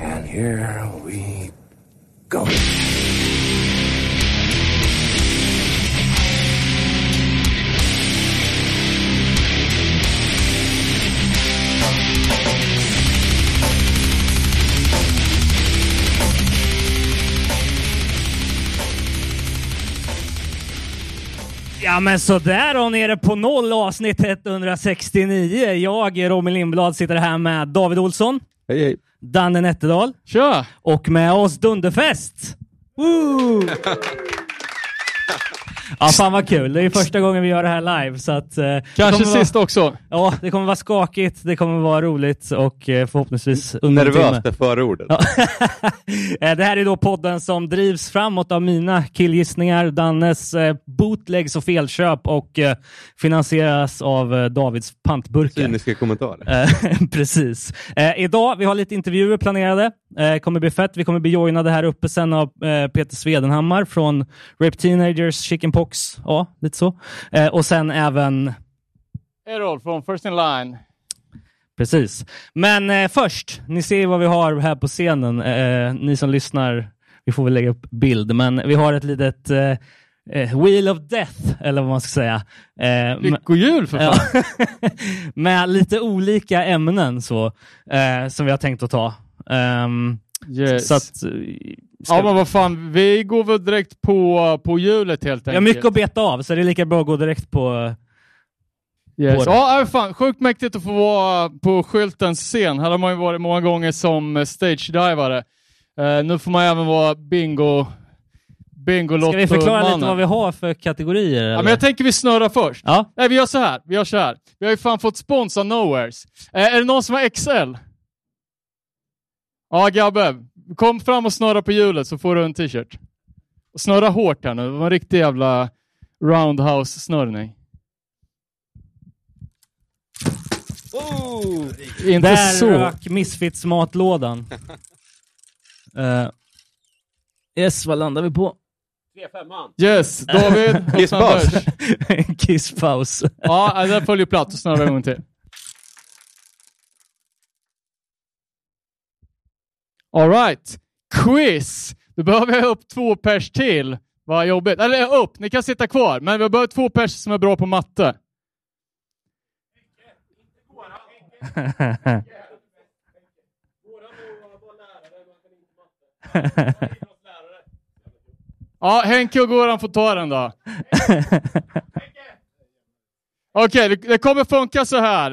And here we go. Ja men sådär då, nere på noll avsnitt 169. Jag, Robin Lindblad, sitter här med David Olsson, Hej hej. Danne Nätterdal Tja! och med oss Dunderfest. Woo! Ja, fan vad kul. Det är första gången vi gör det här live. Så att, eh, Kanske kommer vara- sist också. Ja, det kommer vara skakigt, det kommer vara roligt och eh, förhoppningsvis under. Nervöst är förordet. Ja. Eh, det här är då podden som drivs framåt av mina killgissningar, Dannes eh, bootlegs och felköp och eh, finansieras av eh, Davids pantburkar. Cyniska kommentarer. Eh, Precis. Eh, idag, vi har lite intervjuer planerade. Eh, kommer bli fett. Vi kommer bli joinade här uppe sen av eh, Peter Svedenhammar från Rape Teenagers, Chickenpox. Ja, lite så. Eh, och sen även Errol från First in Line. Precis. Men eh, först, ni ser vad vi har här på scenen. Eh, ni som lyssnar, vi får väl lägga upp bild, men vi har ett litet eh, eh, Wheel of Death, eller vad man ska säga. Eh, Lyckohjul för fan. Med lite olika ämnen så, eh, som vi har tänkt att ta. Ehm, Yes. Så att, eh, Ja men vad fan, vi går väl direkt på, på hjulet helt enkelt. har mycket att beta av, så det är lika bra att gå direkt på... Yes. på. Ja, äh, fan, sjukt mäktigt att få vara på skyltens scen. Här har man ju varit många gånger som eh, stage-divare. Eh, nu får man även vara bingo... Bingolotto Ska vi förklara lite mannen. vad vi har för kategorier? Ja, men jag tänker vi snurrar först. ja. Nej, vi gör så här. Vi gör så här. Vi har ju fan fått spons av Nowheres. Eh, är det någon som har XL? Ja, Gabbe. Kom fram och snurra på hjulet så får du en t-shirt. Snurra hårt här nu. Det var en riktig jävla roundhouse-snurrning. Inte Där så. rök Misfits-matlådan. uh, yes, vad landar vi på? Yes, David. Kisspaus. Kisspaus. Ja, äh, där följer platt. och snurrar vi en gång till. Alright. Quiz. Då behöver jag upp två pers till. Vad jobbigt. Eller upp, ni kan sitta kvar. Men vi behöver två pers som är bra på matte. Ja, Henke och Goran får ta den då. Okej, det, det kommer funka så här.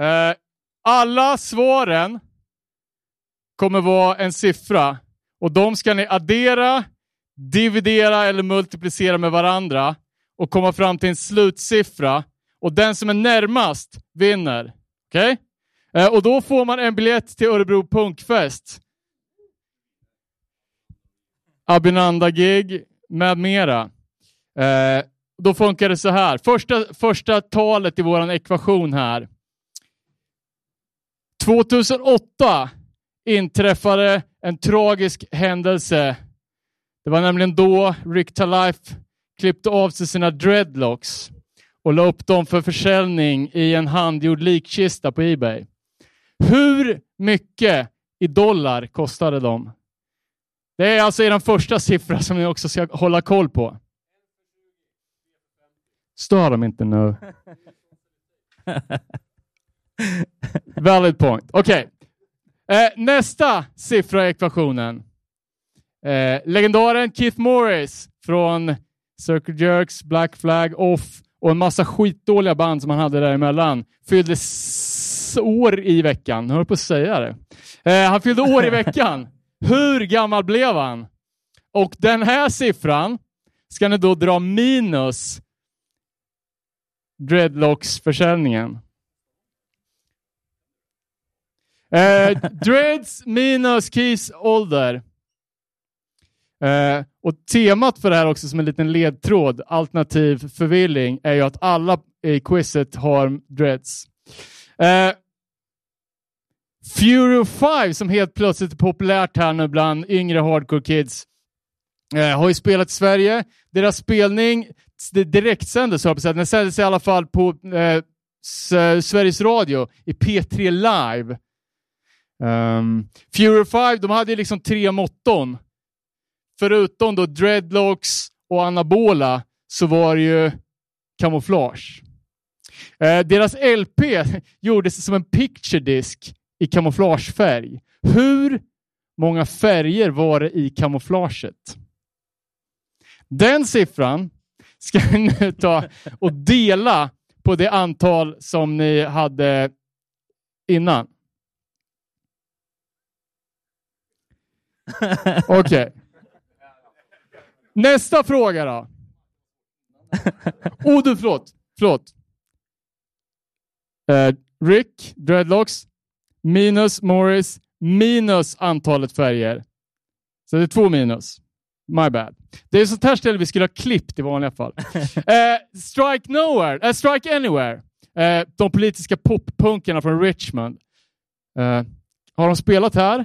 Eh, alla svaren kommer vara en siffra och de ska ni addera, dividera eller multiplicera med varandra och komma fram till en slutsiffra och den som är närmast vinner. Okej? Okay? och då får man en biljett till Örebro Punkfest. Abinanda-gig med mera. Eh, då funkar det så här. Första, första talet i vår ekvation här. 2008 inträffade en tragisk händelse. Det var nämligen då Rick Talife klippte av sig sina dreadlocks och la upp dem för försäljning i en handgjord likkista på Ebay. Hur mycket i dollar kostade de? Det är alltså er första siffra som ni också ska hålla koll på. Stör dem inte nu. Valid point. Okej. Eh, nästa siffra i ekvationen. Eh, legendaren Keith Morris från Circle Jerks, Black Flag, Off och en massa skitdåliga band som han hade däremellan fyllde år i veckan. Jag höll på att säga det. Eh, han fyllde år i veckan. Hur gammal blev han? Och den här siffran ska ni då dra minus dreadlocks-försäljningen. Eh, dreads minus Keys ålder. Eh, och temat för det här också som en liten ledtråd, alternativ förvirring, är ju att alla i quizet har dreads. Eh, Fury 5 som helt plötsligt är populärt här nu bland yngre hardcore kids eh, har ju spelat i Sverige. Deras spelning det direktsändes, höll jag på att säga. Den sändes i alla fall på eh, Sveriges Radio i P3 Live. Um, Fury 5, de hade liksom tre motton. Förutom då dreadlocks och anabola så var det ju kamouflage. Uh, eh, deras LP gjordes som en picture disk i kamouflagefärg. Hur många färger var det i kamouflaget? Den siffran ska ni nu ta och dela på det antal som ni hade innan. Okej. Okay. Nästa fråga då. Oh, du, förlåt. förlåt. Uh, Rick, Dreadlocks, minus Morris, minus antalet färger. Så det är två minus. My bad. Det är sånt här ställe vi skulle ha klippt i vanliga fall. uh, strike Nowhere, uh, Strike Anywhere. Uh, de politiska poppunkarna från Richmond. har de spelat här?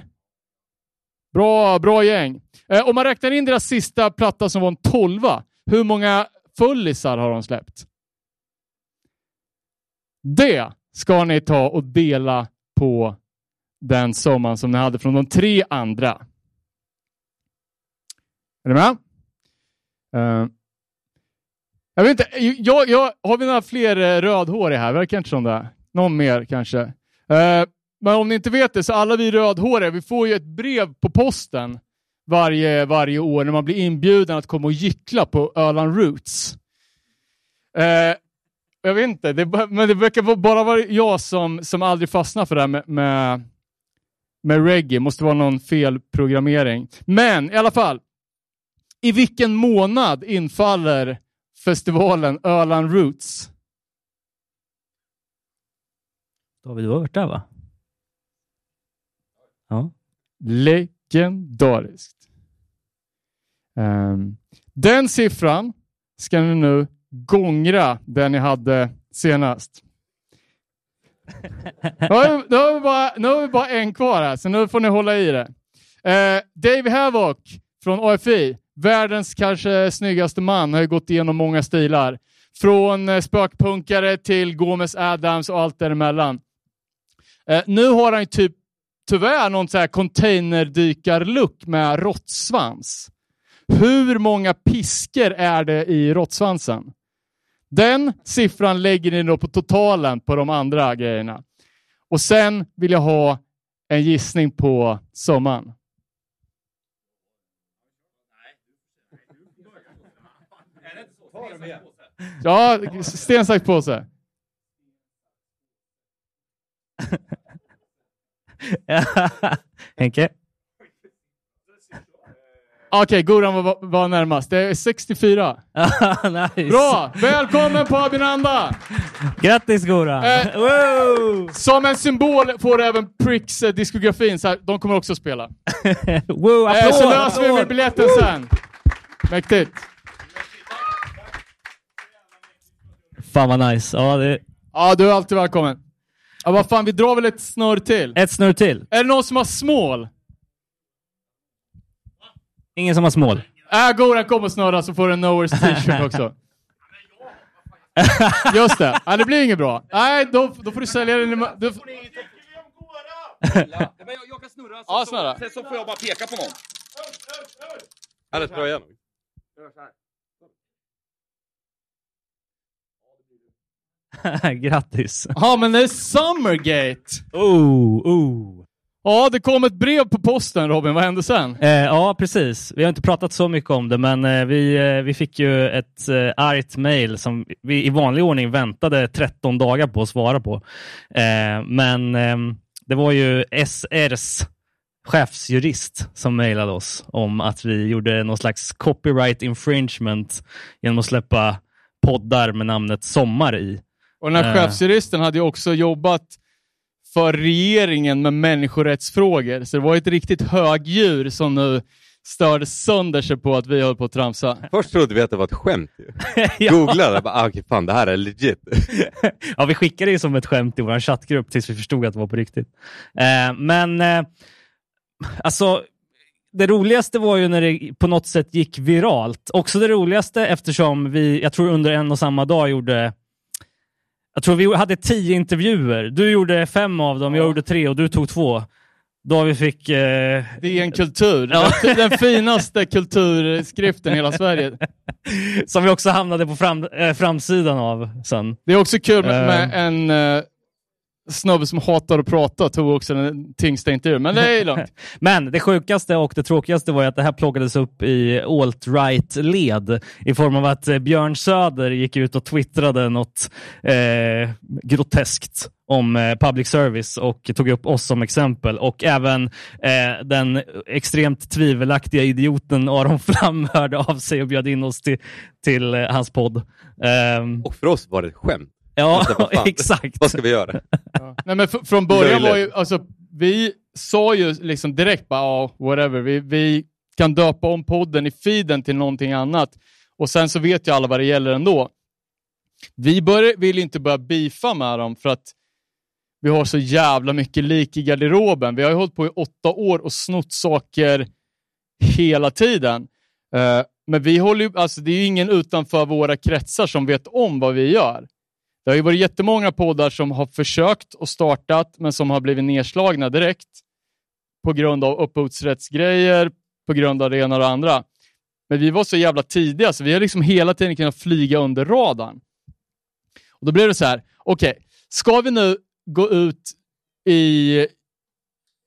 Bra, bra gäng. Eh, om man räknar in deras sista platta som var en tolva, hur många fullisar har de släppt? Det ska ni ta och dela på den summan som ni hade från de tre andra. Är ni med? Uh, jag vet inte, jag, jag, har vi några fler eh, rödhåriga här? Verkar inte som det. Någon mer kanske. Uh, men om ni inte vet det, så alla vi rödhåriga, vi får ju ett brev på posten varje, varje år när man blir inbjuden att komma och gyckla på Öland Roots. Eh, jag vet inte, det, men det verkar bara vara jag som, som aldrig fastnar för det här med, med, med reggae. måste vara någon felprogrammering. Men i alla fall, i vilken månad infaller festivalen Öland Roots? David, du har varit där va? Ja. Legendariskt. Um, den siffran ska ni nu gångra den ni hade senast. nu, har vi, nu, bara, nu har vi bara en kvar här, så nu får ni hålla i det. Uh, Dave Havok från AFI Världens kanske snyggaste man har ju gått igenom många stilar. Från eh, spökpunkare till Gomez Adams och allt däremellan. Eh, nu har han ju typ tyvärr någon så här containerdykarlook med råttsvans. Hur många pisker är det i råttsvansen? Den siffran lägger ni då på totalen på de andra grejerna. Och sen vill jag ha en gissning på summan. Ja, sten, sax, påse. Henke? Okej, okay, Goran var, var närmast. Det är 64. nice. Bra! Välkommen på Abinanda! Grattis Goran! Eh, som en symbol får även Pricks eh, diskografin, så här, de kommer också spela. wow, applåd, eh, så löser vi med biljetten sen. Mäktigt. Fan vad nice. Ja, det... ja du är alltid välkommen. Ja, vad fan, vi drar väl ett snurr till? Ett snurr till. Är det någon som har smål? Ingen som har smål? Äh, Goran, kom och snurra så får du en Nowheres t-shirt också. Just det. Ja, det blir inget bra. Nej, då, då får du sälja den. Du... jag, kan snurra, så, ja, snurra. Sen så får jag bara peka på någon. Eller dra igenom. Grattis! Ja, men det är Summergate! Oh, oh. Ja, det kom ett brev på posten Robin, vad hände sen? Eh, ja, precis. Vi har inte pratat så mycket om det, men eh, vi, eh, vi fick ju ett eh, argt mail som vi i vanlig ordning väntade 13 dagar på att svara på. Eh, men ehm, det var ju SRs chefsjurist som mejlade oss om att vi gjorde någon slags copyright infringement genom att släppa poddar med namnet Sommar i. Och den här äh. chefsjuristen hade ju också jobbat för regeringen med människorättsfrågor, så det var ett riktigt högdjur som nu störde sönder sig på att vi höll på att tramsa. Först trodde vi att det var ett skämt. ja. Googlade, bara, ah, okay, fan det här är legit. ja, vi skickade det som ett skämt i vår chattgrupp tills vi förstod att det var på riktigt. Eh, men eh, alltså, det roligaste var ju när det på något sätt gick viralt. Också det roligaste eftersom vi, jag tror under en och samma dag gjorde jag tror vi hade tio intervjuer. Du gjorde fem av dem, jag gjorde tre och du tog två. David fick... Eh... DN Kultur. Ja. Den, finaste kulturskriften i hela Sverige. som vi också hamnade på fram, eh, framsidan av sen. Det är också kul med, Eh. med en eh, snubbe som hatar att prata tog också den tyngsta intervjun, men det är lugnt. Men det sjukaste och det tråkigaste var ju att det här plockades upp i alt-right-led i form av att eh, Björn Söder gick ut och twittrade något eh, groteskt om eh, public service och tog upp oss som exempel och även eh, den extremt tvivelaktiga idioten Aron Flam hörde av sig och bjöd in oss till, till eh, hans podd. Ehm, Och för oss var det ett skämt. Ja, exakt. Vad ska vi göra? Nej, men fr- från början var ju, alltså, vi sa ju liksom direkt bara, ja, whatever, vi, vi kan döpa om podden i feeden till någonting annat. Och sen så vet ju alla vad det gäller ändå. Vi bör, vill inte börja beefa med dem för att vi har så jävla mycket lik i garderoben. Vi har ju hållit på i åtta år och snott saker hela tiden. Eh, men vi håller ju, alltså det är ju ingen utanför våra kretsar som vet om vad vi gör. Det har ju varit jättemånga poddar som har försökt och startat, men som har blivit nedslagna direkt på grund av upphovsrättsgrejer, på grund av det ena och det andra. Men vi var så jävla tidiga, så vi har liksom hela tiden kunnat flyga under radarn. Och Då blev det så här, okej, ska vi nu gå ut i,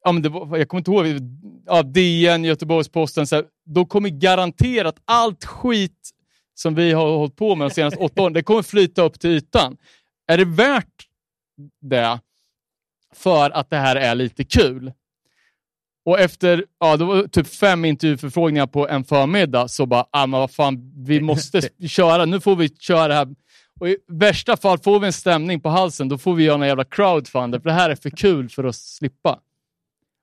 ja, men det var, jag kommer inte ihåg, ja, DN, Göteborgs-Posten, så här, då kommer garanterat allt skit som vi har hållit på med de senaste åtta åren, det kommer flyta upp till ytan. Är det värt det för att det här är lite kul? Och efter ja, det var typ fem intervjuförfrågningar på en förmiddag så bara, ah, men vad fan, vi måste köra, nu får vi köra det här. Och i värsta fall får vi en stämning på halsen, då får vi göra en jävla crowdfunder, för det här är för kul för att slippa.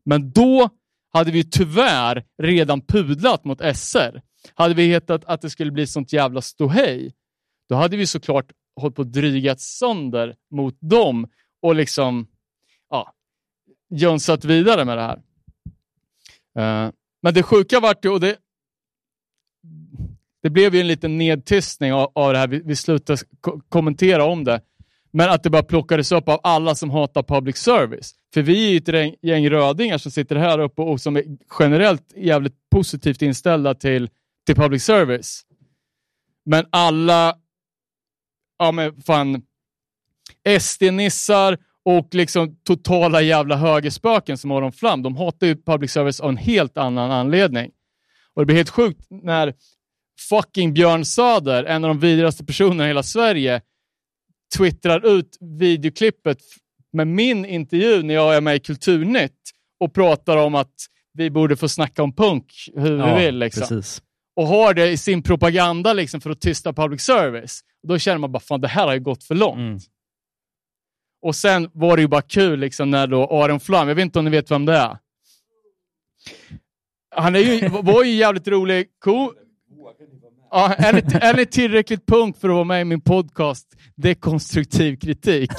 Men då hade vi tyvärr redan pudlat mot SR. Hade vi hetat att det skulle bli sånt jävla ståhej, då hade vi såklart hållit på att drygat sönder mot dem och liksom ja, jönsat vidare med det här. Eh, men det sjuka vart ju, och det, det blev ju en liten nedtystning av, av det här, vi, vi slutade ko- kommentera om det, men att det bara plockades upp av alla som hatar public service. För vi är ju ett gäng, gäng rödingar som sitter här uppe och som är generellt jävligt positivt inställda till, till public service. Men alla, ja men fan, SD-nissar och liksom totala jävla högerspöken som Aron Flam, de hatar ju public service av en helt annan anledning. Och det blir helt sjukt när fucking Björn Söder, en av de vidrigaste personerna i hela Sverige, twittrar ut videoklippet med min intervju när jag är med i Kulturnytt och pratar om att vi borde få snacka om punk hur vi vill. Liksom precis. Och har det i sin propaganda liksom, för att tysta public service. Då känner man bara, fan det här har ju gått för långt. Mm. Och sen var det ju bara kul liksom, när då Aron Flam, jag vet inte om ni vet vem det är. Han är ju, var ju jävligt rolig. Cool. Ja, är, ni, är ni tillräckligt punk för att vara med i min podcast Dekonstruktiv kritik?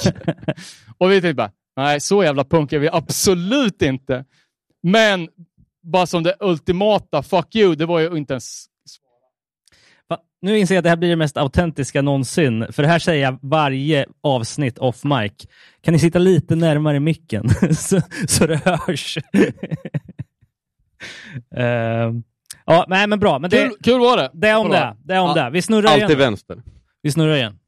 och vi tänkte bara, nej så jävla punk är vi absolut inte. Men bara som det ultimata, fuck you, det var ju inte ens Va? Nu inser jag att det här blir det mest autentiska någonsin, för det här säger jag varje avsnitt off mic. Kan ni sitta lite närmare micken så, så det hörs? Ehm, ja, nej men bra. Men det, Kul, kul var det. det är om det. Det är om Ja, det. Vi snurrar Alltid igen. vänster. Vi snurrar igen.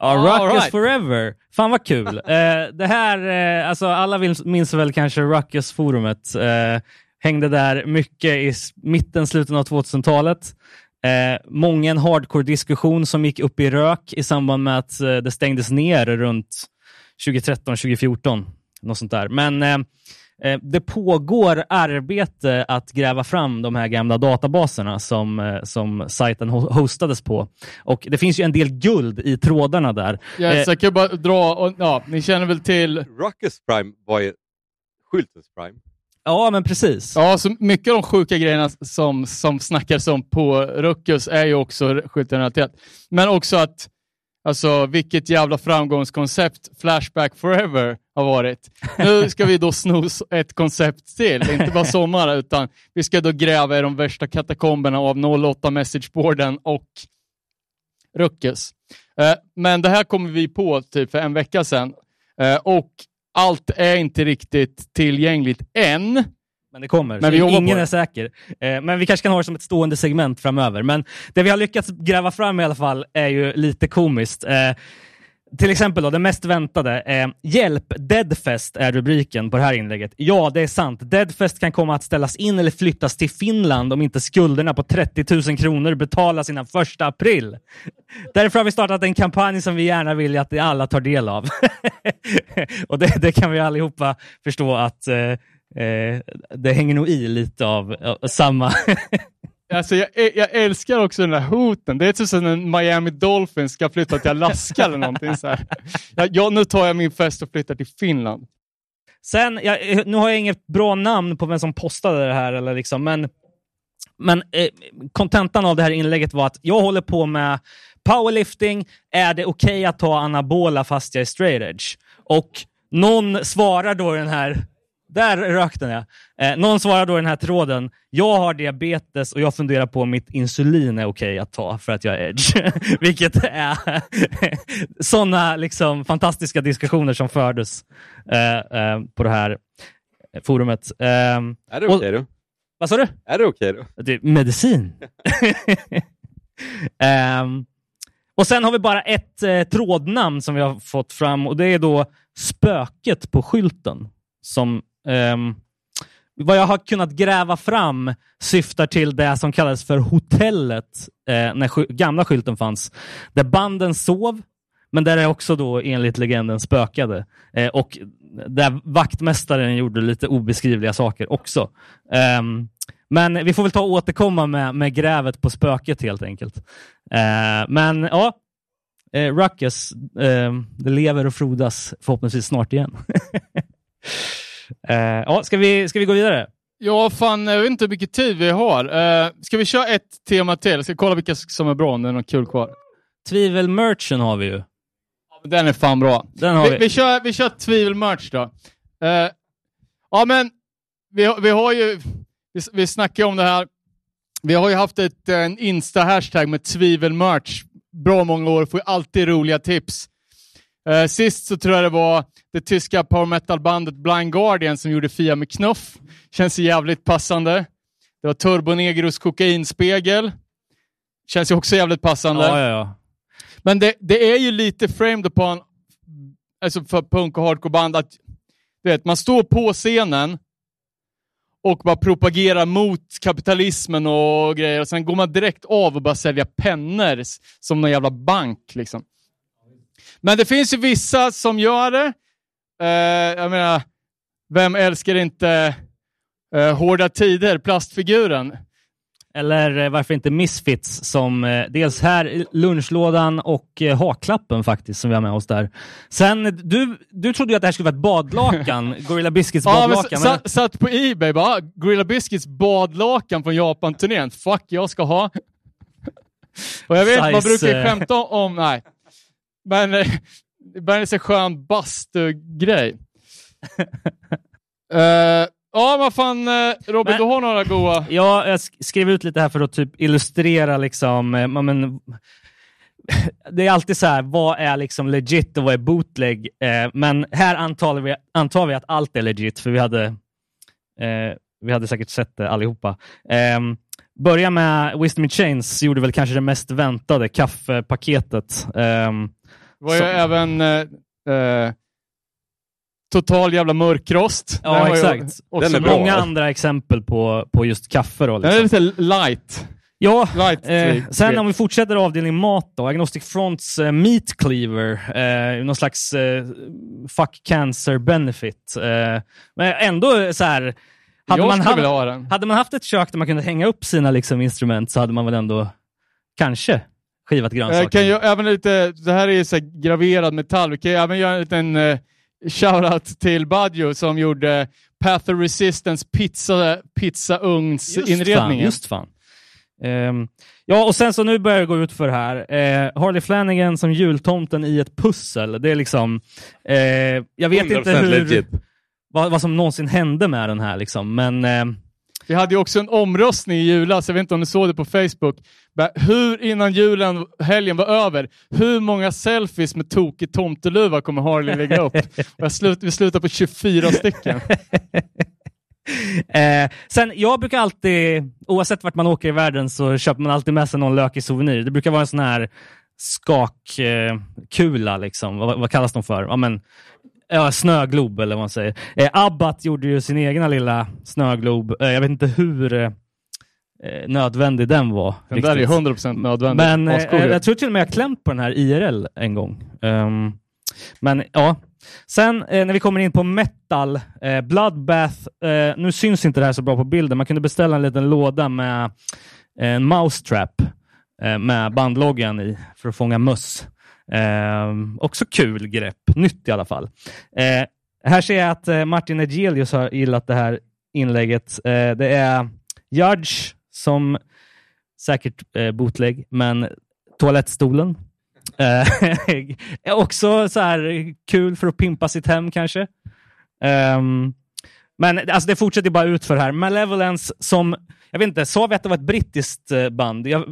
Ja, All Ruckus right. Forever. Fan vad kul. Eh, det här, eh, alltså alla minns väl kanske Ruckus-forumet. Eh, hängde där mycket i mitten, slutet av 2000-talet. Eh, många en hardcore-diskussion som gick upp i rök i samband med att eh, det stängdes ner runt 2013, 2014. Något sånt där. Men eh, det pågår arbete att gräva fram de här gamla databaserna som, eh, som sajten ho- hostades på. Och det finns ju en del guld i trådarna där. Ja, Eh, jag kan bara dra, och, ja, ni känner väl till, Ruckus Prime var ju Schultens Prime. Ja, men precis. ja, så mycket av de sjuka grejerna som, som snackas om på Ruckus är ju också skyltrelaterat. Men också att, alltså vilket jävla framgångskoncept Flashback Forever har varit. Nu ska vi då sno ett koncept till, inte bara sommar, utan vi ska då gräva i de värsta katakomberna av 08 messageboarden och Ruckus. Eh, Men det här kommer vi på typ för en vecka sedan. Eh, och allt är inte riktigt tillgängligt än. Men det kommer. Men vi Ingen är säker. Eh, men vi kanske kan ha det som ett stående segment framöver. Men det vi har lyckats gräva fram i alla fall är ju lite komiskt. Till exempel då, det mest väntade. Eh, Hjälp, Deadfest är rubriken på det här inlägget. Ja, det är sant. Deadfest kan komma att ställas in eller flyttas till Finland om inte skulderna på 30 000 kronor betalas innan första april. Därför har vi startat en kampanj som vi gärna vill att alla tar del av. Och det, det kan vi allihopa förstå att eh, eh, det hänger nog i lite av eh, samma... Alltså, jag, jag älskar också den här hoten. Det är typ som en Miami Dolphins ska flytta till Alaska eller någonting. Så här. Ja, nu tar jag min fest och flyttar till Finland. Sen, jag, eh, nu har jag inget bra namn på vem som postade det här, eller liksom, men men eh, kontentan av det här inlägget var att jag håller på med powerlifting. Är det okej att ta anabola fast jag är straight edge? Och någon svarar då den här där rök den ja. Eh, någon svarar då i den här tråden. Jag har diabetes och jag funderar på om mitt insulin är okej att ta för att jag är edge. Vilket är sådana liksom, fantastiska diskussioner som fördes eh, eh, på det här forumet. Eh, Är det okej då? vad sa du? Är det okej då? Det är medicin. Ehm, och sen har vi bara ett eh, trådnamn som vi har fått fram och det är då spöket på skylten. Som um, vad jag har kunnat gräva fram syftar till det som kallades för hotellet eh, när sky- gamla skylten fanns. Där banden sov, men där det också då enligt legenden spökade. Eh, och där vaktmästaren gjorde lite obeskrivliga saker också. Um, men vi får väl ta och återkomma med, med grävet på spöket helt enkelt. Uh, men ja, uh, Ruckus, uh, det lever och frodas förhoppningsvis snart igen. eh, ja, ska, vi, ska vi gå vidare? Ja, fan, jag vet inte hur mycket tid vi har. Uh, ska vi köra ett tema till? Jag ska kolla vilka som är bra om det är något kul kvar. Tvivel-merchen har vi ju. Den är fan bra. Den har Vi, vi. vi, kör, vi kör tvivel-merch då. Eh, ja, men vi, vi har ju, vi, vi snackar ju om det här. Vi har ju haft ett, en Insta-hashtag med tvivel-merch bra många år, får alltid roliga tips. Eh, sist så tror jag det var det tyska power metal-bandet Blind Guardian som gjorde Fia med knuff. Känns jävligt passande. Det var Turbonegros kokainspegel. Känns ju också jävligt passande. Ja, ja, ja. Men det, det är ju lite framed upon, alltså för punk och hardcoreband, att du vet, man står på scenen och bara propagerar mot kapitalismen och grejer och sen går man direkt av och bara sälja pennor som någon jävla bank. Liksom. Men det finns ju vissa som gör det. Eh, jag menar, vem älskar inte eh, Hårda Tider, plastfiguren? Eller eh, varför inte Misfits som eh, dels här lunchlådan och eh, haklappen faktiskt som vi har med oss där. Sen, du, du trodde ju att det här skulle vara ett badlakan, Gorilla Biscuits Ja, men badlakan. s- men, satt, satt på Ebay bara, "Ah, Gorilla Biscuits badlakan från Japan-turnén. Fuck, jag ska ha. Och jag vet, man Size, brukar ju skämta om nej. Men det börjar så skön bastugrej. uh, ja, vad fan, eh, Robin, Men- du har några goa... Ja, jag sk- skrev ut lite här för att typ illustrera liksom, eh, men, det är alltid så här, vad är liksom legit och vad är bootleg? Eh, men här antar vi, antar vi att allt är legit, för vi hade, eh, vi hade säkert sett det allihopa. Eh, börja med Wisdom in Chains, gjorde väl kanske det mest väntade, kaffepaketet. Eh, Det var ju Så- även eh, eh, Total jävla mörkrost. Den ja, ju exakt. också Den. Många andra exempel på, på just kaffe. Då, Den är liksom. lite light. Ja, light Eh, tweak. sen om vi fortsätter avdelning mat då, Agnostic Fronts eh, Meat Cleaver, eh, någon slags eh, fuck cancer benefit. Eh, men ändå så här, hade man, haft, den. hade man haft ett kök där man kunde hänga upp sina liksom, instrument så hade man väl ändå kanske skivat Jag grönsaker. kan ju även lite, det här är ju så här graverad metall. Vi kan ju även göra en liten uh, shoutout till Baggio som gjorde Path of Resistance pizza, pizzaugnsinredningen. Just fan. Just fan. Ehm, ja, och sen så nu börjar det gå ut för här. Uh, Harley Flanagan som jultomten i ett pussel. Det är liksom... eh, jag vet inte 100% hur... vad, vad som någonsin hände med den här. Liksom. Men eh, Vi hade ju också en omröstning i julas, jag vet inte om ni såg det på Facebook. Hur innan julen, helgen var över, hur många selfies med tokig tomteluva kommer Harley lägga upp? Slut, vi slutar på 24 stycken. Eh, sen, jag brukar alltid, oavsett vart man åker i världen, så köper man alltid med sig någon lökig souvenir. Det brukar vara en sån här skakkula, eh, liksom. vad, vad, kallas de för? Ja, men, ja, snöglob eller vad man säger. Eh, Abbat gjorde ju sin egna lilla snöglob. Eh, jag vet inte hur eh, nödvändig den var. Den riktigt. där är 100% nödvändig. Men eh, jag tror till och med jag klämt på den här IRL en gång. Um, men ja, Sen eh, när vi kommer in på metal, eh, Bloodbath, eh, nu syns inte det här så bra på bilden. Man kunde beställa en liten låda med eh, en mousetrap eh, med bandloggan i för att fånga möss. Eh, också kul grepp, nytt i alla fall. Eh, här ser jag att eh, Martin Egelius har gillat det här inlägget. Eh, det är Judge som säkert bootleg, men toalettstolen Eh, också så här kul för att pimpa sitt hem kanske. Um, men alltså det fortsätter bara ut för här. Malevolence som, jag vet inte, det var ett brittiskt eh, band? Jag,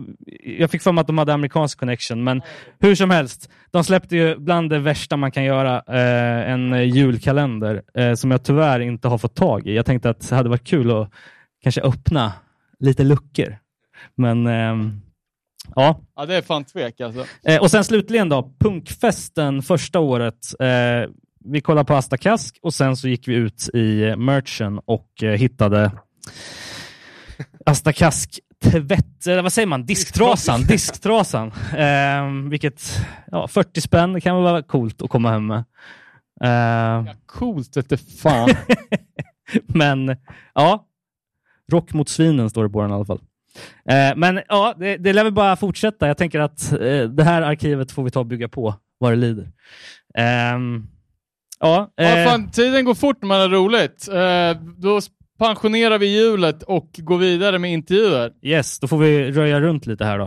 jag fick för mig att de hade amerikansk connection, men hur som helst. De släppte ju bland det värsta man kan göra, eh, en julkalender eh, som jag tyvärr inte har fått tag i. Jag tänkte att det hade varit kul att kanske öppna lite luckor. Men ehm, Ja. ja, det är fan tvek alltså. Eh, och sen slutligen då, punkfesten första året. Eh, vi kollade på Asta Kask och sen så gick vi ut i merchen och eh, hittade Asta Kask tvätt, eller vad säger man, disktrasan. disktrasan. Eh, vilket, ja, 40 spänn, det kan vara coolt att komma hem med. Eh, ja, coolt vete fan. Men ja, rock mot svinen står det på den i alla fall. Eh, men ja, det, det lär väl bara fortsätta. Jag tänker att eh, det här arkivet får vi ta och bygga på vad det lider. Ehm, ja, ja eh, fan, tiden går fort när man har roligt. då pensionerar vi hjulet och går vidare med intervjuer. Yes, då får vi röja runt lite här då.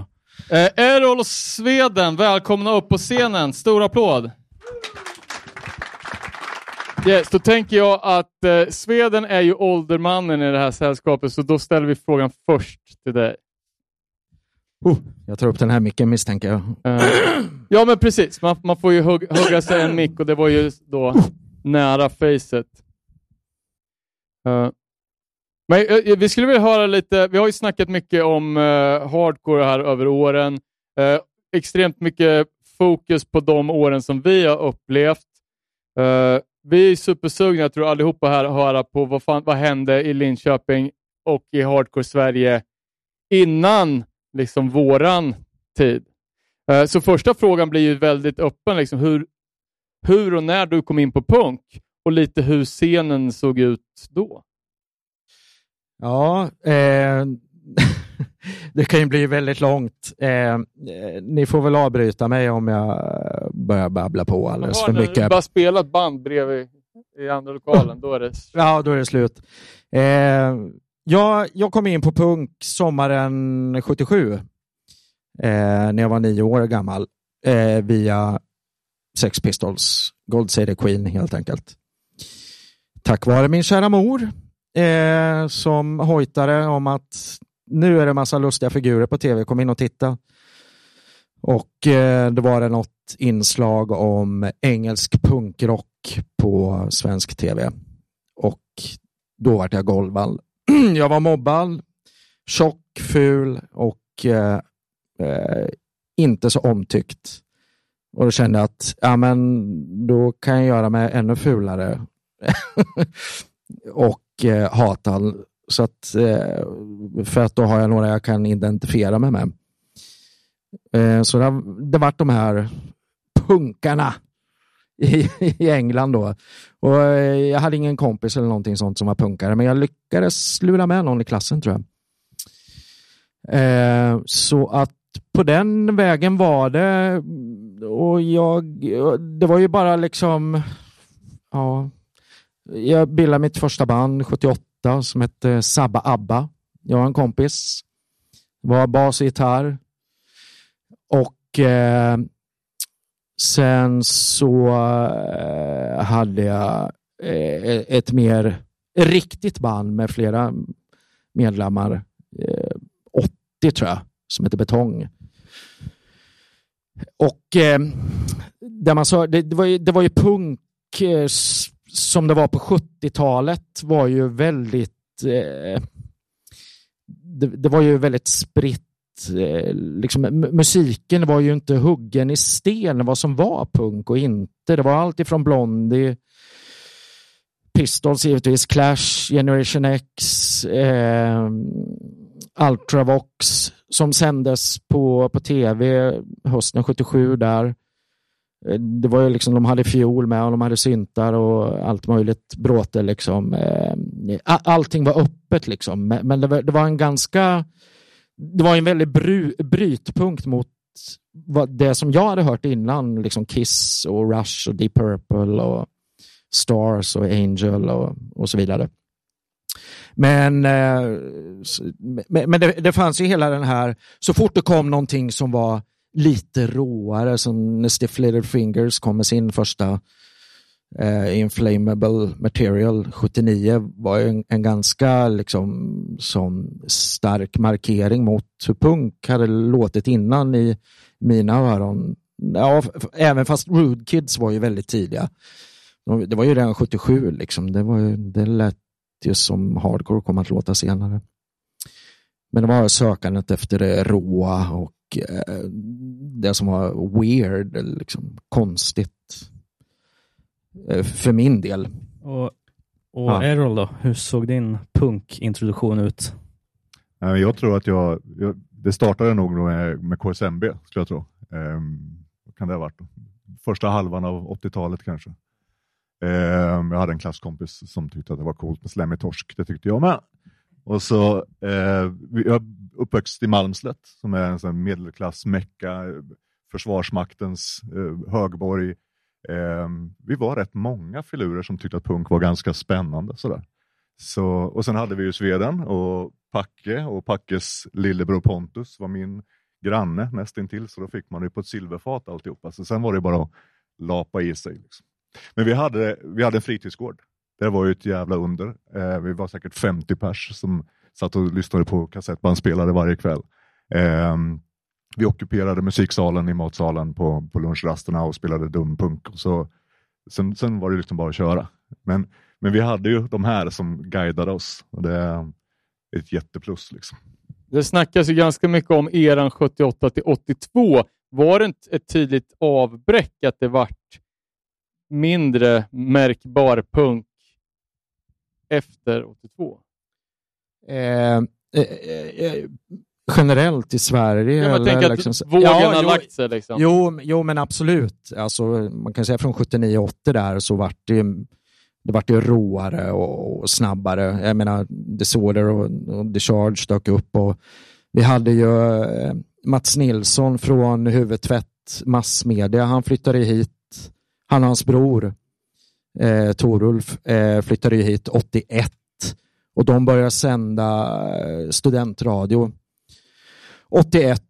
Eh, Errol och Sveden, välkomna upp på scenen. Stor applåd. Yes, då tänker jag att eh, Sveden är ju åldermannen i det här sällskapet, så då ställer vi frågan först till dig. Oh, jag tar upp den här micken misstänker jag. Uh, ja, men precis. Man, man får ju hugg, hugga sig en mick och det var ju då nära facet. Uh, men eh, eh, vi skulle vilja höra lite, vi har ju snackat mycket om eh, hardcore här över åren. extremt mycket fokus på de åren som vi har upplevt. Vi är supersugna, jag tror allihopa här, att höra på vad, fan, vad hände i Linköping och i Hardcore Sverige innan liksom våran tid. Uh, så första frågan blir ju väldigt öppen. Liksom, hur, hur och när du kom in på punk och lite hur scenen såg ut då? Ja, eh, det kan ju bli väldigt långt. Eh, ni får väl avbryta mig om jag börjar babbla på alldeles för mycket. Du bara spela ett band bredvid i andra lokalen, då är det Ja, då är det slut. Eh, jag, jag kom in på punk sommaren 77, eh, när jag var nio år gammal, eh, via Sex Pistols, Gold the Queen helt enkelt. Tack vare min kära mor eh, som hojtade om att nu är det massa lustiga figurer på tv, kom in och titta. Och eh, då var det något inslag om engelsk punkrock på svensk tv. Och då vart jag golvad. jag var mobbad, tjock, ful och eh, eh, inte så omtyckt. Och då kände jag att ja, men, då kan jag göra mig ännu fulare och eh. Så att, eh, för att då har jag några jag kan identifiera mig med. Eh, så det, det vart de här punkarna i, i England då. Och eh, jag hade ingen kompis eller någonting sånt som var punkare, men jag lyckades lura med någon i klassen tror jag. Eh, så att på den vägen var det och jag, det var ju bara liksom, ja, jag bildade mitt första band 78 som hette Sabba Abba. Jag och en kompis. Var bas och gitarr. Och eh, sen så eh, hade jag eh, ett mer riktigt band med flera medlemmar. Eh, 80 tror jag, som hette Betong. Och eh, där man sa, det, det, var ju, det var ju punk eh, som det var på 70-talet var ju väldigt eh, det, det, var ju väldigt spritt. Eh, liksom, musiken var ju inte huggen i sten vad som var punk och inte. Det var allt ifrån Blondie, Pistols givetvis, Clash, Generation X, eh, Ultravox som sändes på, på tv hösten 77 där. Eh, det var ju liksom, de hade fiol med och de hade syntar och allt möjligt bråte. Liksom. Eh, allting var öppet liksom. Men det var, det var en ganska, det var en väldigt bry, brytpunkt mot det som jag hade hört innan, liksom Kiss och Rush och Deep Purple och Stars och Angel och, och så vidare. Men, eh, men det, det fanns ju hela den här, så fort det kom någonting som var lite råare, som när Stiff Little Fingers kom med sin första eh, Inflammable Material 79 var en, en ganska liksom, sån stark markering mot hur punk hade låtit innan i mina öron. Ja, även fast Rude Kids var ju väldigt tidiga. Det var ju redan 77, liksom. det, var, det lät ju som hardcore kom att låta senare. Men det var sökandet efter det råa och eh, det som var weird, liksom, konstigt. Eh, för min del. Och, och ja. Errol då, hur såg din punkintroduktion ut? Jag tror att jag, jag det startade nog med, med KSMB, skulle jag tro. Um, kan det ha varit? Första halvan av 80-talet kanske. Um, jag hade en klasskompis som tyckte att det var coolt med Slammy Torsk. Det tyckte jag med. Och så, eh, jag är uppväxt i Malmslätt som är en medelklass-mecka, Försvarsmaktens eh, högborg. Eh, vi var rätt många filurer som tyckte att punk var ganska spännande. Sådär. Så, och sen hade vi ju Sveden och Packe och Packes lillebror Pontus var min granne nästintill, så då fick man det på ett silverfat alltihopa. Så sen var det bara att lapa i sig. Liksom. Men vi hade, vi hade en fritidsgård det var ju ett jävla under. Eh, vi var säkert 50 pers som satt och lyssnade på kassettbandspelare varje kväll. Eh, vi ockuperade musiksalen i matsalen på, på lunchrasterna och spelade dumpunk. Och så, sen, sen var det liksom bara att köra. Men, men vi hade ju de här som guidade oss och det är ett jätteplus. Liksom. Det snackas ju ganska mycket om eran 78 till 82. Var det inte ett tydligt avbräck att det vart mindre märkbar punk efter 82? Eh, eh, eh, generellt i Sverige? Jag eller, tänker att liksom, vågen ja, har jo, lagt sig. Liksom. Jo, jo, men absolut. Alltså, man kan säga från 79-80 där så vart det det vart ju råare och, snabbare. Jag menar, Disorder och, och The Charge dök upp och vi hade ju eh, Mats Nilsson från Huvudtvätt massmedia. Han flyttade hit. Han och hans bror eh, Torulf eh, flyttade ju hit 81 och de började sända eh, studentradio 81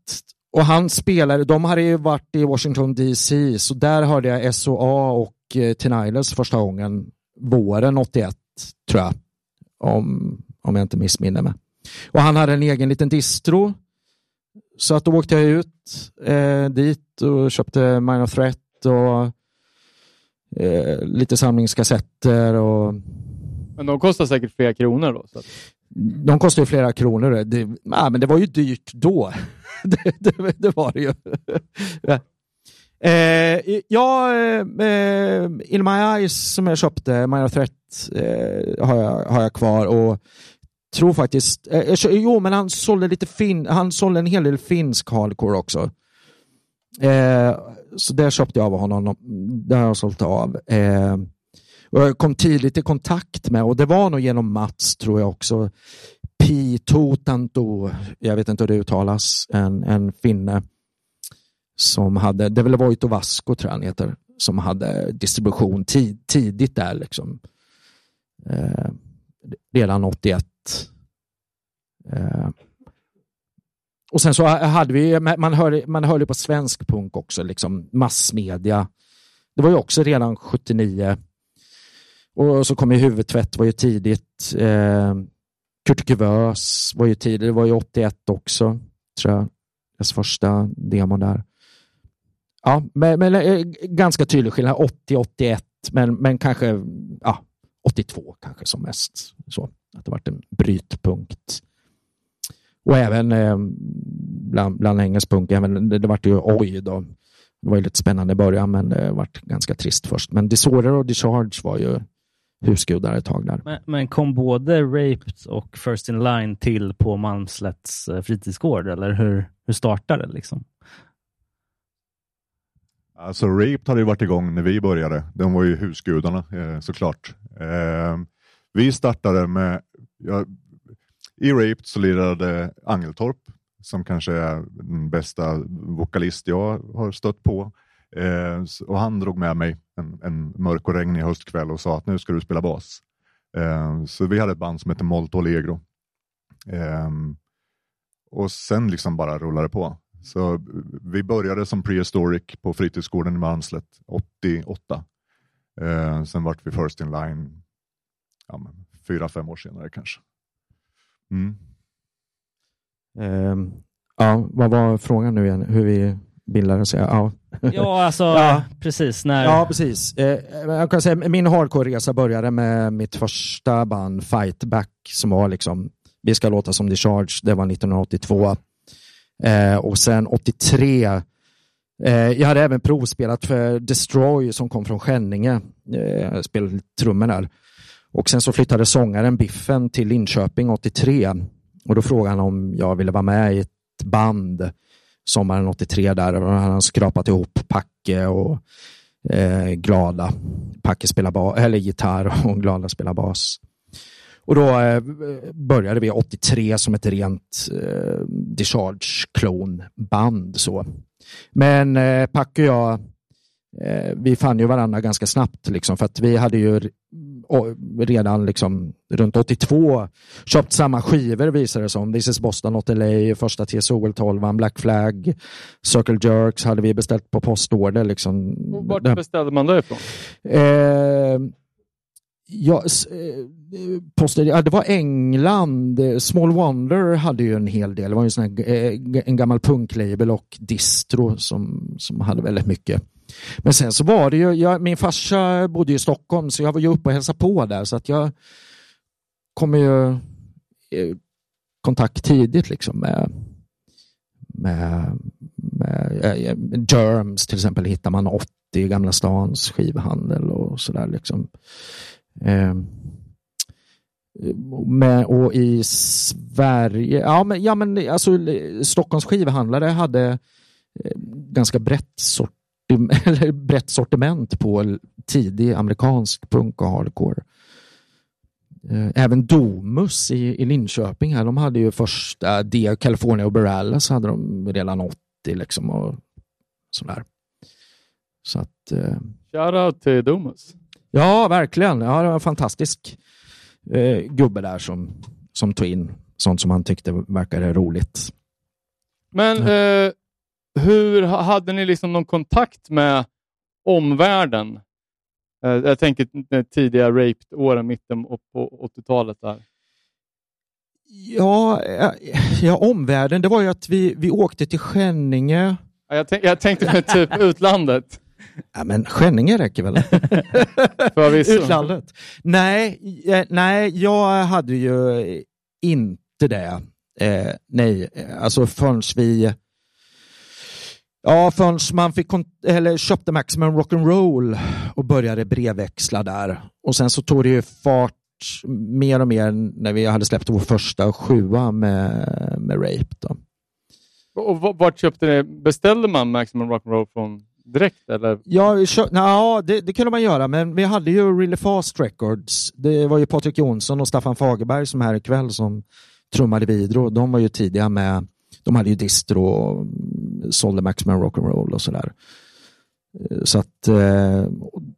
och han spelade, de hade ju varit i Washington DC så där hörde jag SOA och eh, Tinnitus första gången våren 81 tror jag om, om jag inte missminner mig. Och han hade en egen liten distro så att då åkte jag ut eh, dit och köpte Minor Threat och eh, lite samlingskassetter och... Men de kostar säkert flera kronor då? Så. De kostar ju flera kronor. Det, ja, men det var ju dyrt då. det, det, det, var det ju. eh, ja, eh, In My Eyes som jag köpte, Minor Threat, eh, har, jag, har jag kvar. Och tror faktiskt, eh, jo men han sålde lite fin, han sålde en hel del finsk hardcore också. Eh, så där köpte jag av honom. Det har jag sålt av. Eh, och jag kom tidigt i kontakt med och det var nog genom Mats tror jag också. Pi-Totanto, jag vet inte hur det uttalas, en, en finne som hade, det var Voito Vasco tror jag han heter, som hade distribution tid, tidigt där liksom. Eh, redan 81. Eh, och sen så hade vi, man hörde, man hörde på svensk punk också, liksom massmedia. Det var ju också redan 79. Och så kom ju huvudtvätt, var ju tidigt. Eh, Kurt Kuvös var ju tidigt, det var ju 81 också, tror jag. Dess första demo där. Ja, men, men eh, ganska tydlig skillnad. 80-81, men, men kanske ja, 82 kanske som mest. Så, att det varit en brytpunkt. Och även eh, bland, bland engelsk punk, även, det, det vart ju oj då. Det var ju lite spännande i början, men det vart ganska trist först. Men Disorder och Discharge var ju husgudar ett tag där. Men, men, kom både Raped och First in Line till på Malmslätts eh, fritidsgård, eller hur, hur startade det? Liksom? Alltså Raped hade ju varit igång när vi började. De var ju husgudarna eh, såklart. Eh, vi startade med, ja, i Raped så lirade Angeltorp som kanske är den bästa vokalist jag har stött på. Eh, och han drog med mig en, en mörk och regnig höstkväll och sa att nu ska du spela bas. Eh, så vi hade ett band som hette Molto Allegro. Eh, och sen liksom bara rullade på. Så vi började som prehistoric på fritidsgården i Malmslätt 88. Eh, sen vart vi first in line ja, fyra, fem år senare kanske. Mm. Um, ja, vad var frågan nu igen? Hur vi bildades? Ja, ja alltså ja. precis. När... Ja, precis. Eh, jag kan säga, min hardcore-resa började med mitt första band Fightback som var liksom, vi ska låta som Discharge, det var 1982. Eh, och sen 83 eh, jag hade även provspelat för Destroy som kom från Skänninge. Jag spelade trummor där. Och sen så flyttade sångaren Biffen till Linköping 83 och då frågade han om jag ville vara med i ett band sommaren 83 där och han hade skrapat ihop Packe och eh, Glada. Packe spelar bas, eller gitarr och Glada spelar bas. Och då eh, började vi 83 som ett rent eh, Discharge-klonband. Men eh, Packe och jag, vi fann ju varandra ganska snabbt liksom, för att vi hade ju redan liksom runt 82 köpt samma skivor visade det som. This is Boston, Not LA, första TSOL 12, Black Flag, Circle Jerks hade vi beställt på postorder. Liksom. Vart beställde man det ifrån? Eh, ja, eh, poster, ja, det var England. Small Wonder hade ju en hel del. Det var ju sån här, eh, en gammal punklabel och distro som, som hade väldigt mycket. Men sen så var det ju, jag, min farsa bodde i Stockholm så jag var ju uppe och hälsade på där så att jag kom ju i kontakt tidigt liksom med, med, med med Germs till exempel hittar man 80 i Gamla stans skivhandel och sådär liksom. Eh, med, och i Sverige, ja men, ja, men alltså Stockholms skivhandlare hade eh, ganska brett sort eller brett sortiment på tidig amerikansk punk och hardcore. Eh, även Domus i, i Linköping, här, de hade ju första Dia California och Barallas hade de redan 80 liksom och sådär. Så att... Eh, Shoutout till Domus. Ja, verkligen. Ja, det var en fantastisk eh, gubbe där som, som tog in sånt som han tyckte verkade roligt. Men eh, hur hade ni liksom någon kontakt med omvärlden? Eh, jag tänker tidiga raped-åren, mitten på 80-talet. där. Ja, ja, omvärlden, det var ju att vi, vi åkte till Skänninge. Ja, jag, tänk, jag tänkte typ utlandet. Ja, men Skänninge räcker väl? Utlandet? Nej, eh, nej, jag hade ju inte det. Eh, nej, alltså förrän vi Ja, förrän man fick eller köpte Maximum Rock'n'Roll och började brevväxla där. Och sen så tog det ju fart mer och mer när vi hade släppt vår första sjua med, med Rape. Då. Och vart köpte ni? Beställde man Maximum Rock'n'Roll från direkt? Eller? Ja, köpt, na, det, det kunde man göra, men vi hade ju Really Fast Records. Det var ju Patrik Jonsson och Staffan Fagerberg som här ikväll som trummade vidro. De var ju tidiga med de hade ju distro och sålde Maximum Rock'n'Roll och sådär. Så att eh,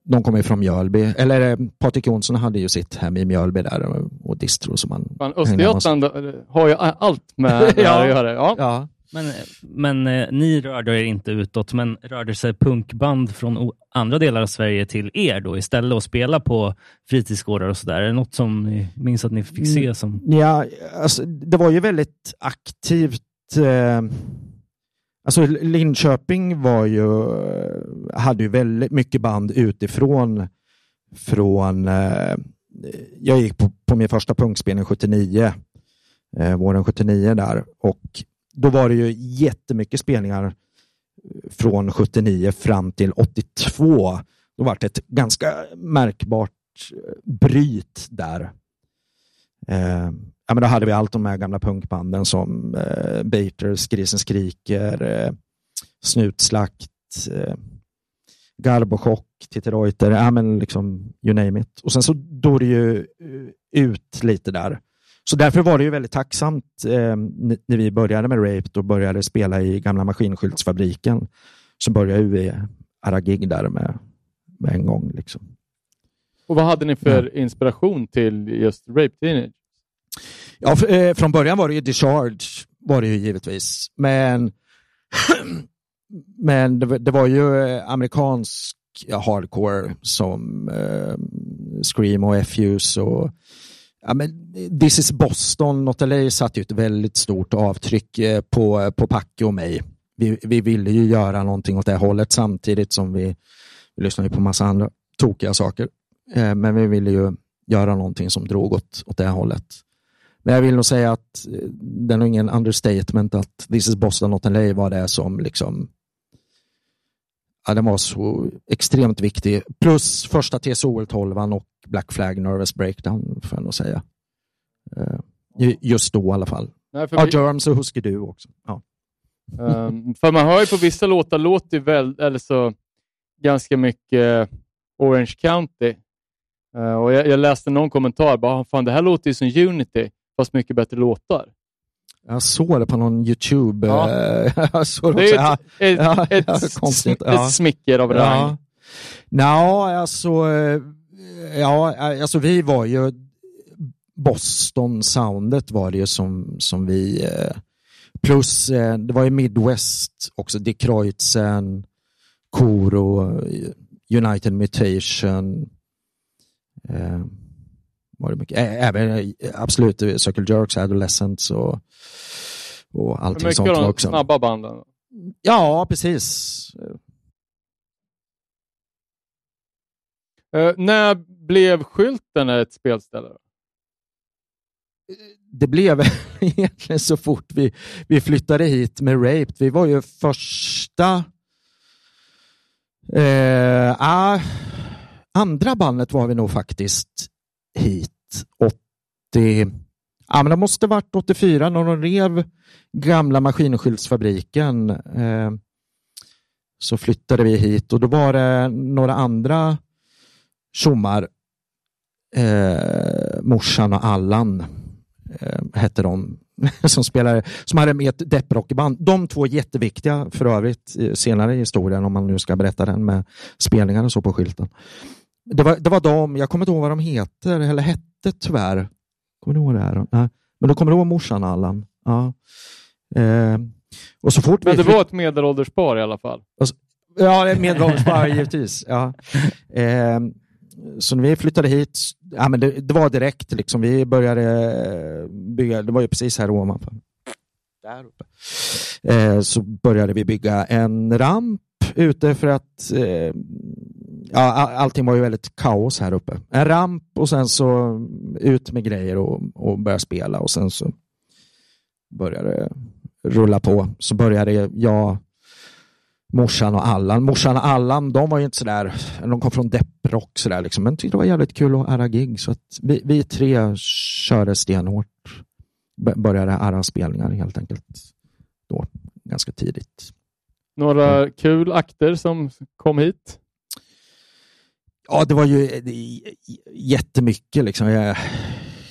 de kommer ju från Mjölby, eller eh, Patrik Jonsson hade ju sitt hem i Mjölby där och distro som man... Fan, Östergötland har ju allt med det ja, att göra. Ja. ja. Men, men eh, ni rörde er inte utåt, men rörde sig punkband från andra delar av Sverige till er då istället och spela på fritidsgårdar och sådär? Är det något som ni minns att ni fick se som... Ja, alltså, det var ju väldigt aktivt. Eh, alltså Linköping var ju, eh, hade ju väldigt mycket band utifrån. Från, eh, jag gick på, på min första punkspelning 79, eh, våren 79 där. Och då var det ju jättemycket spelningar från 79 fram till 82. Då var det ett ganska märkbart eh, bryt där. Eh, ja, men då hade vi allt de här gamla punkbanden som eh, Baters, Grisen skriker, eh, Snutslakt, eh, Garbochock, Titti Reuter, ja, men liksom you name it. Och sen så dog det ju eh, ut lite där. Så därför var det ju väldigt tacksamt eh, när vi började med Rape och började spela i gamla maskinskyltsfabriken. Så började vi Aragig där med, med en gång. Liksom. Och vad hade ni för inspiration till just Rape Teenage? Ja, eh, från början var det ju Discharge, var det ju givetvis. Men, men det, var- det var ju eh, amerikansk ja, hardcore som eh, Scream och Fuse och ja, men This is Boston, Not LA satte ju ett väldigt stort avtryck eh, på, på Packe och mig. Vi, vi ville ju göra någonting åt det hållet samtidigt som vi, vi lyssnade på massa andra tokiga saker. Eh, men vi ville ju göra någonting som drog åt, åt det hållet. Men jag vill nog säga att eh, det är nog ingen understatement att This is Boston Not LA var det som liksom ja, den var så extremt viktig. Plus första TSOL 12 och Black Flag Nervous Breakdown får jag nog säga. Eh, ju- Just då i alla fall. Nej, Ja, vi, Germs och Husky Du också. Ja. ehm, för man hör ju på vissa låtar låter väl, eller så, ganska mycket Orange County. Eh, och jag, jag läste någon kommentar, bara, "Ah, fan det här låter ju som Unity, fast mycket bättre låtar. Jag såg det på någon YouTube. Ja. eh, jag såg Det är också, ett, ja, ett, ja, ett, ja. ett smicker av Ja. rang. Nå, alltså, eh, ja, alltså vi var ju Boston-soundet var det ju som, som vi, eh, plus det var ju Midwest också, Dick Kreutzen, Koro, United Mutation, var det mycket, även eh, absolut eh, Circle Jerks, Adolescents och, och allting Mycket sånt av var de också. snabba banden. Ja, precis. Eh, när blev skylten ett spelställe? det blev egentligen så fort vi, vi flyttade hit med Raped. Vi var ju första... Eh, ah, andra bandet var vi nog faktiskt hit. 80... Ja, men det måste varit 84 när de rev gamla maskinskyltsfabriken. Eh, så flyttade vi hit och då var det några andra tjommar, eh, morsan och Allan eh, hette de, som, spelade, som hade med ett depprockband. De två jätteviktiga för övrigt eh, senare i historien, om man nu ska berätta den med spelningar och så på skylten. Det var, det var de, jag kommer inte ihåg vad de heter, eller hette tyvärr. Kommer du ihåg det här? Nej. Men då kommer du ihåg morsan Allan? Ja. Eh, och så fort Men vi det flytt- var ett medelålders par i alla fall. Ja, det är medelåldersbar givetvis. Ja. Eh, så när vi flyttade hit, ja, men det, det var direkt. Liksom, vi började eh, bygga, det var ju precis här ovanför. Där uppe. Eh, så började vi bygga en ramp ute för att eh, ja, all- allting var ju väldigt kaos här uppe. En ramp och sen så ut med grejer och, och börja spela och sen så började det rulla på. Så började jag morsan och Allan. Morsan och Allan, de var ju inte sådär, de kom från depprock sådär liksom, men tyckte det var jävligt kul att arra gig. Så att vi, vi tre körde stenhårt. Började arra spelningar helt enkelt. Då, ganska tidigt. Några Mm. kul akter som kom hit. Ja, det var ju eh, jättemycket liksom. Jag,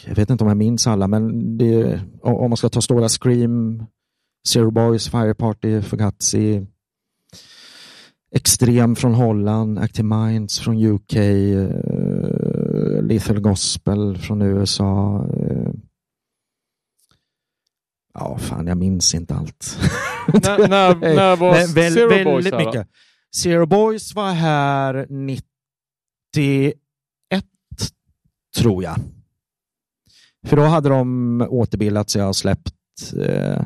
jag vet inte om jag minns alla, men det, om man ska ta stora Scream, Zero Boys, Fire Party, Fugazi, Extrem från Holland, Active Minds från UK, eh, Lethal Gospel från USA. eh. ja, fan, jag minns inte allt. när, när, när var Zero Boys här mycket. Zero Boys var här 91, tror jag. För då hade de återbildat sig och släppt, eh,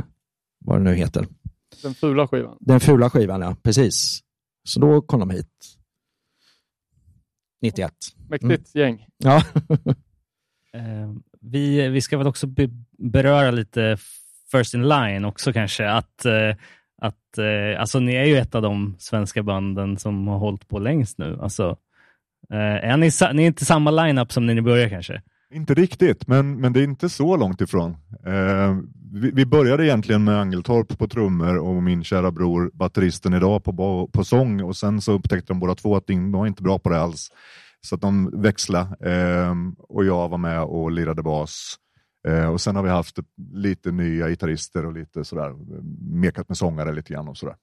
vad det nu heter, Den fula skivan. den fula skivan, ja. Precis. Så då kom de hit. 91. Mäktigt gäng. Ja. Eh, vi, vi ska väl också be, beröra lite First in Line också kanske. Att, eh, att, eh, alltså, ni är ju ett av de svenska banden som har hållit på längst nu. Alltså, Eh, är ni, ni är inte samma line-up som när ni började kanske? Inte riktigt, men, men det är inte så långt ifrån. Eh, vi, vi började egentligen med Angeltorp på trummor och min kära bror, batteristen idag, på, på sång och sen så upptäckte de båda två att de var inte bra på det alls. Så att de växlade eh, och jag var med och lirade bas. Eh, och sen har vi haft lite nya gitarrister och lite sådär, mekat med sångare lite grann och sådär.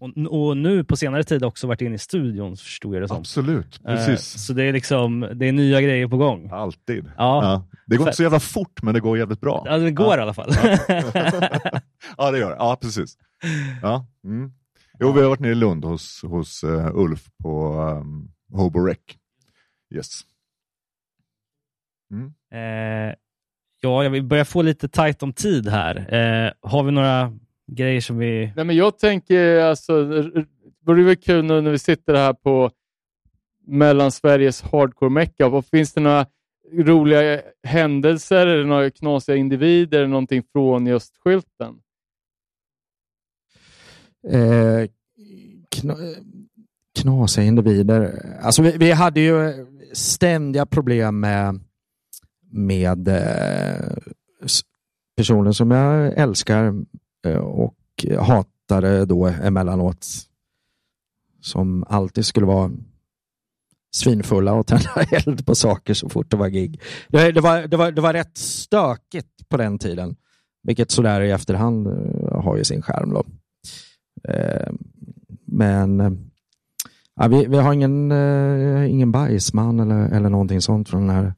Och, och nu på senare tid också varit inne i studion, förstod jag det som. Absolut, Eh, precis. så det är liksom det är nya grejer på gång. Alltid. Ja, Ja. Det går Fett. inte så jävla fort, men det går jävligt bra. ja det går i alla fall. ja, det gör det. Ja, precis. Ja. Mm. Jo, vi har varit nere i Lund hos, hos eh, Ulf på um, Hobo Rec. Yes. Mm. Eh, ja, jag vill börja få lite tajt om tid här. Eh, har vi några grejer som vi... Nej, men jag tänker, alltså, det vore väl kul nu när vi sitter här på Mellansveriges hardcore-mecka. Vad Finns det några roliga händelser, eller några knasiga individer, eller någonting från just skylten? Eh, kna, knasiga individer. Alltså vi, vi hade ju ständiga problem med, med eh, personer som jag älskar Eh, och hatade då emellanåt. Som alltid skulle vara svinfulla och tända eld på saker så fort det var gig. Det, det, var, det, var, det var rätt stökigt på den tiden. Vilket sådär i efterhand eh, har ju sin skärm. Då. Eh, Men ja, vi, vi har ingen, eh, ingen bajsman eller, eller någonting sånt från den här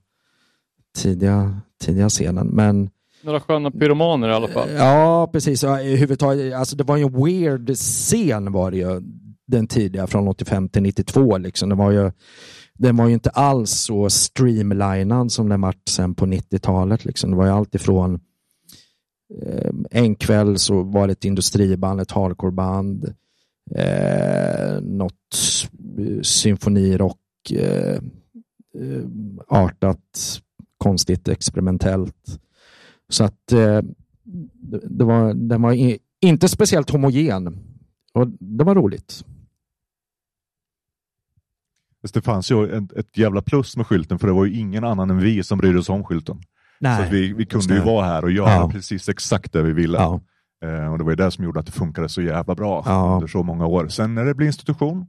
tidiga, tidiga scenen. Men några sköna pyromaner i alla fall. Eh, ja, precis. Huvudtaget, alltså det var ju en weird scen var det ju. Den tidiga från 85 till 92. Liksom. Det var ju, den var ju inte alls så streamlinad som den varit sen på 90-talet. Liksom. Det var ju allt ifrån eh, en kväll så var det ett industriband, ett hardcoreband, eh, något eh, symfonirock, eh, eh, artat, konstigt, experimentellt. Så att eh, det, var, den var inte speciellt homogen och det var roligt. Det fanns ju ett, ett jävla plus med skylten, för det var ju ingen annan än vi som brydde oss om skylten. Så att vi, vi kunde ju vara här och göra Ja. precis exakt det vi ville. Ja, Eh, och Det var ju det som gjorde att det funkade så jävla bra Ja. under så många år. Sen när det blir institution,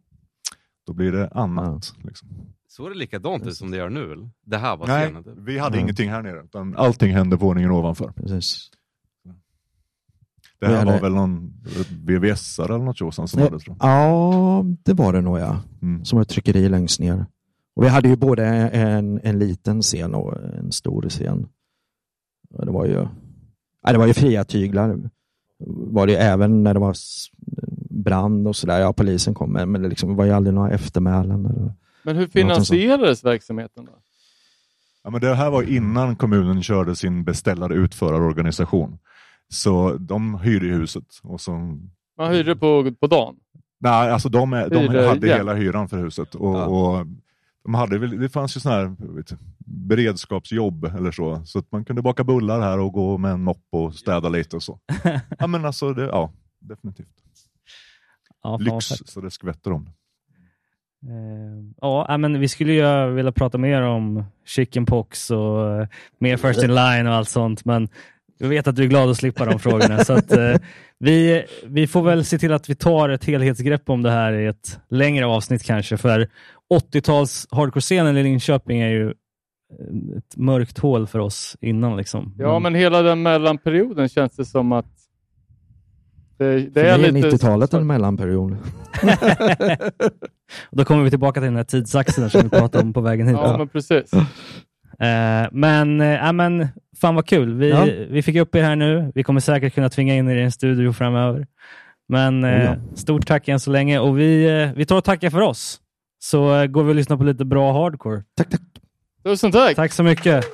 då blir det annat. Liksom. Såg det likadant ut som det gör nu? Det här var Nej, scenen? typ. vi hade Mm. ingenting här nere, utan allting hände på våningen ovanför. precis. Det här hade- var väl någon VVS eller något tjosan som Nej. hade tror jag. Ja, det var det nog ja. Mm. Som ett tryckeri längst ner. Och vi hade ju både en, en liten scen och en stor scen. Det var ju, ja, det var ju fria tyglar. Var det ju även när det var brand och sådär. Ja, polisen kom men det liksom var ju aldrig några eftermälen. Eller, Men hur finansierades verksamheten? Då? Ja, men det här var innan kommunen körde sin beställare-utförarorganisation. Så de hyrde huset. Och så, Man hyrde på, på dagen? nej, alltså de, är- de hade hela hyran för huset. Och, Ja. och de hade väl, det fanns ju sådana här vet, beredskapsjobb eller så. Så att man kunde baka bullar här och gå med en mopp och städa lite och så. Ja, men alltså, det, ja, definitivt. Ja, Lyx så det skvätter om. Eh, ja, nej, men vi skulle ju vilja prata mer om chickenpox och eh, mer first in line och allt sånt, men jag vet att du är glad att slippa de frågorna. så att, eh, vi, vi får väl se till att vi tar ett helhetsgrepp om det här i ett längre avsnitt kanske, för 80-tals hardcore-scenen i Linköping är ju eh, ett mörkt hål för oss innan. Liksom. Ja, men hela den mellanperioden känns det som att det, det är är lite... 90-talet en mellanperiod. Och Då kommer vi tillbaka till den här tidsaxeln som vi pratade om på vägen hit. Ja, men precis. Eh, men, eh, men fan vad kul. Vi, Ja. vi fick upp er här nu. Vi kommer säkert kunna tvinga in er i en studio framöver. Men eh, ja. stort tack än så länge och vi, vi tar och tackar för oss. Så går vi och lyssnar på lite bra hardcore. Tack, tack. Tusen tack! Tack så mycket.